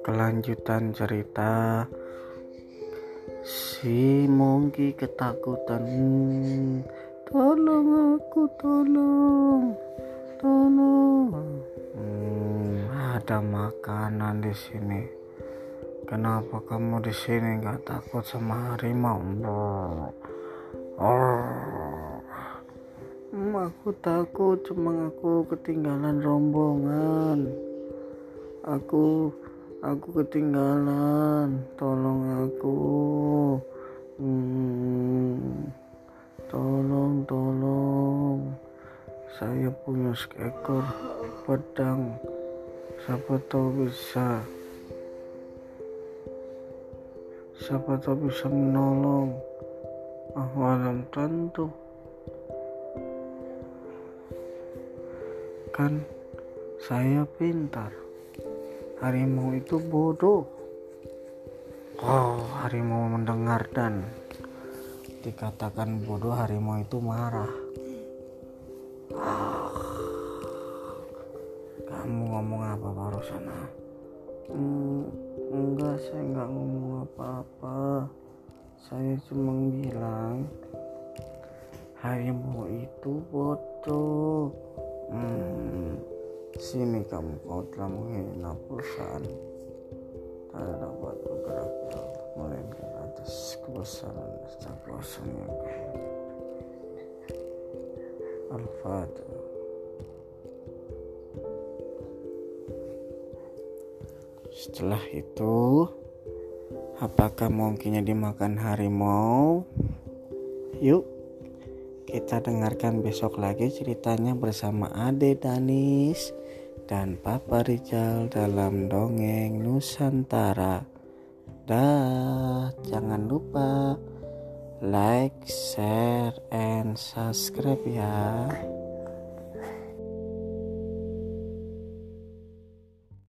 Kelanjutan cerita si Mongki ketakutan. Tolong aku, tolong, tolong. Hmm, ada makanan di sini. Kenapa kamu di sini nggak takut sama harimau? Aku takut, cuma aku ketinggalan rombongan. Aku aku ketinggalan tolong aku. Hmm, tolong tolong. Saya punya seekor pedang. Siapa tahu bisa siapa tahu bisa menolong. Ah malam tentu kan saya pintar harimau itu bodoh. Oh, harimau mendengar dan dikatakan bodoh, harimau itu marah. Ah, kamu ngomong apa barusan? Hmm, enggak, saya enggak ngomong apa-apa. Saya cuma bilang harimau itu bodoh. Hmm. Sini kamu kau telah menghina perusahaan Tak dapat bergerak Melainkan atas kebesaran dan kuasanya Al-Fatihah Setelah itu Apakah mungkinnya dimakan harimau? Yuk kita dengarkan besok lagi ceritanya bersama Ade Danis dan Papa Rizal dalam dongeng Nusantara. Dah, jangan lupa like, share, and subscribe ya.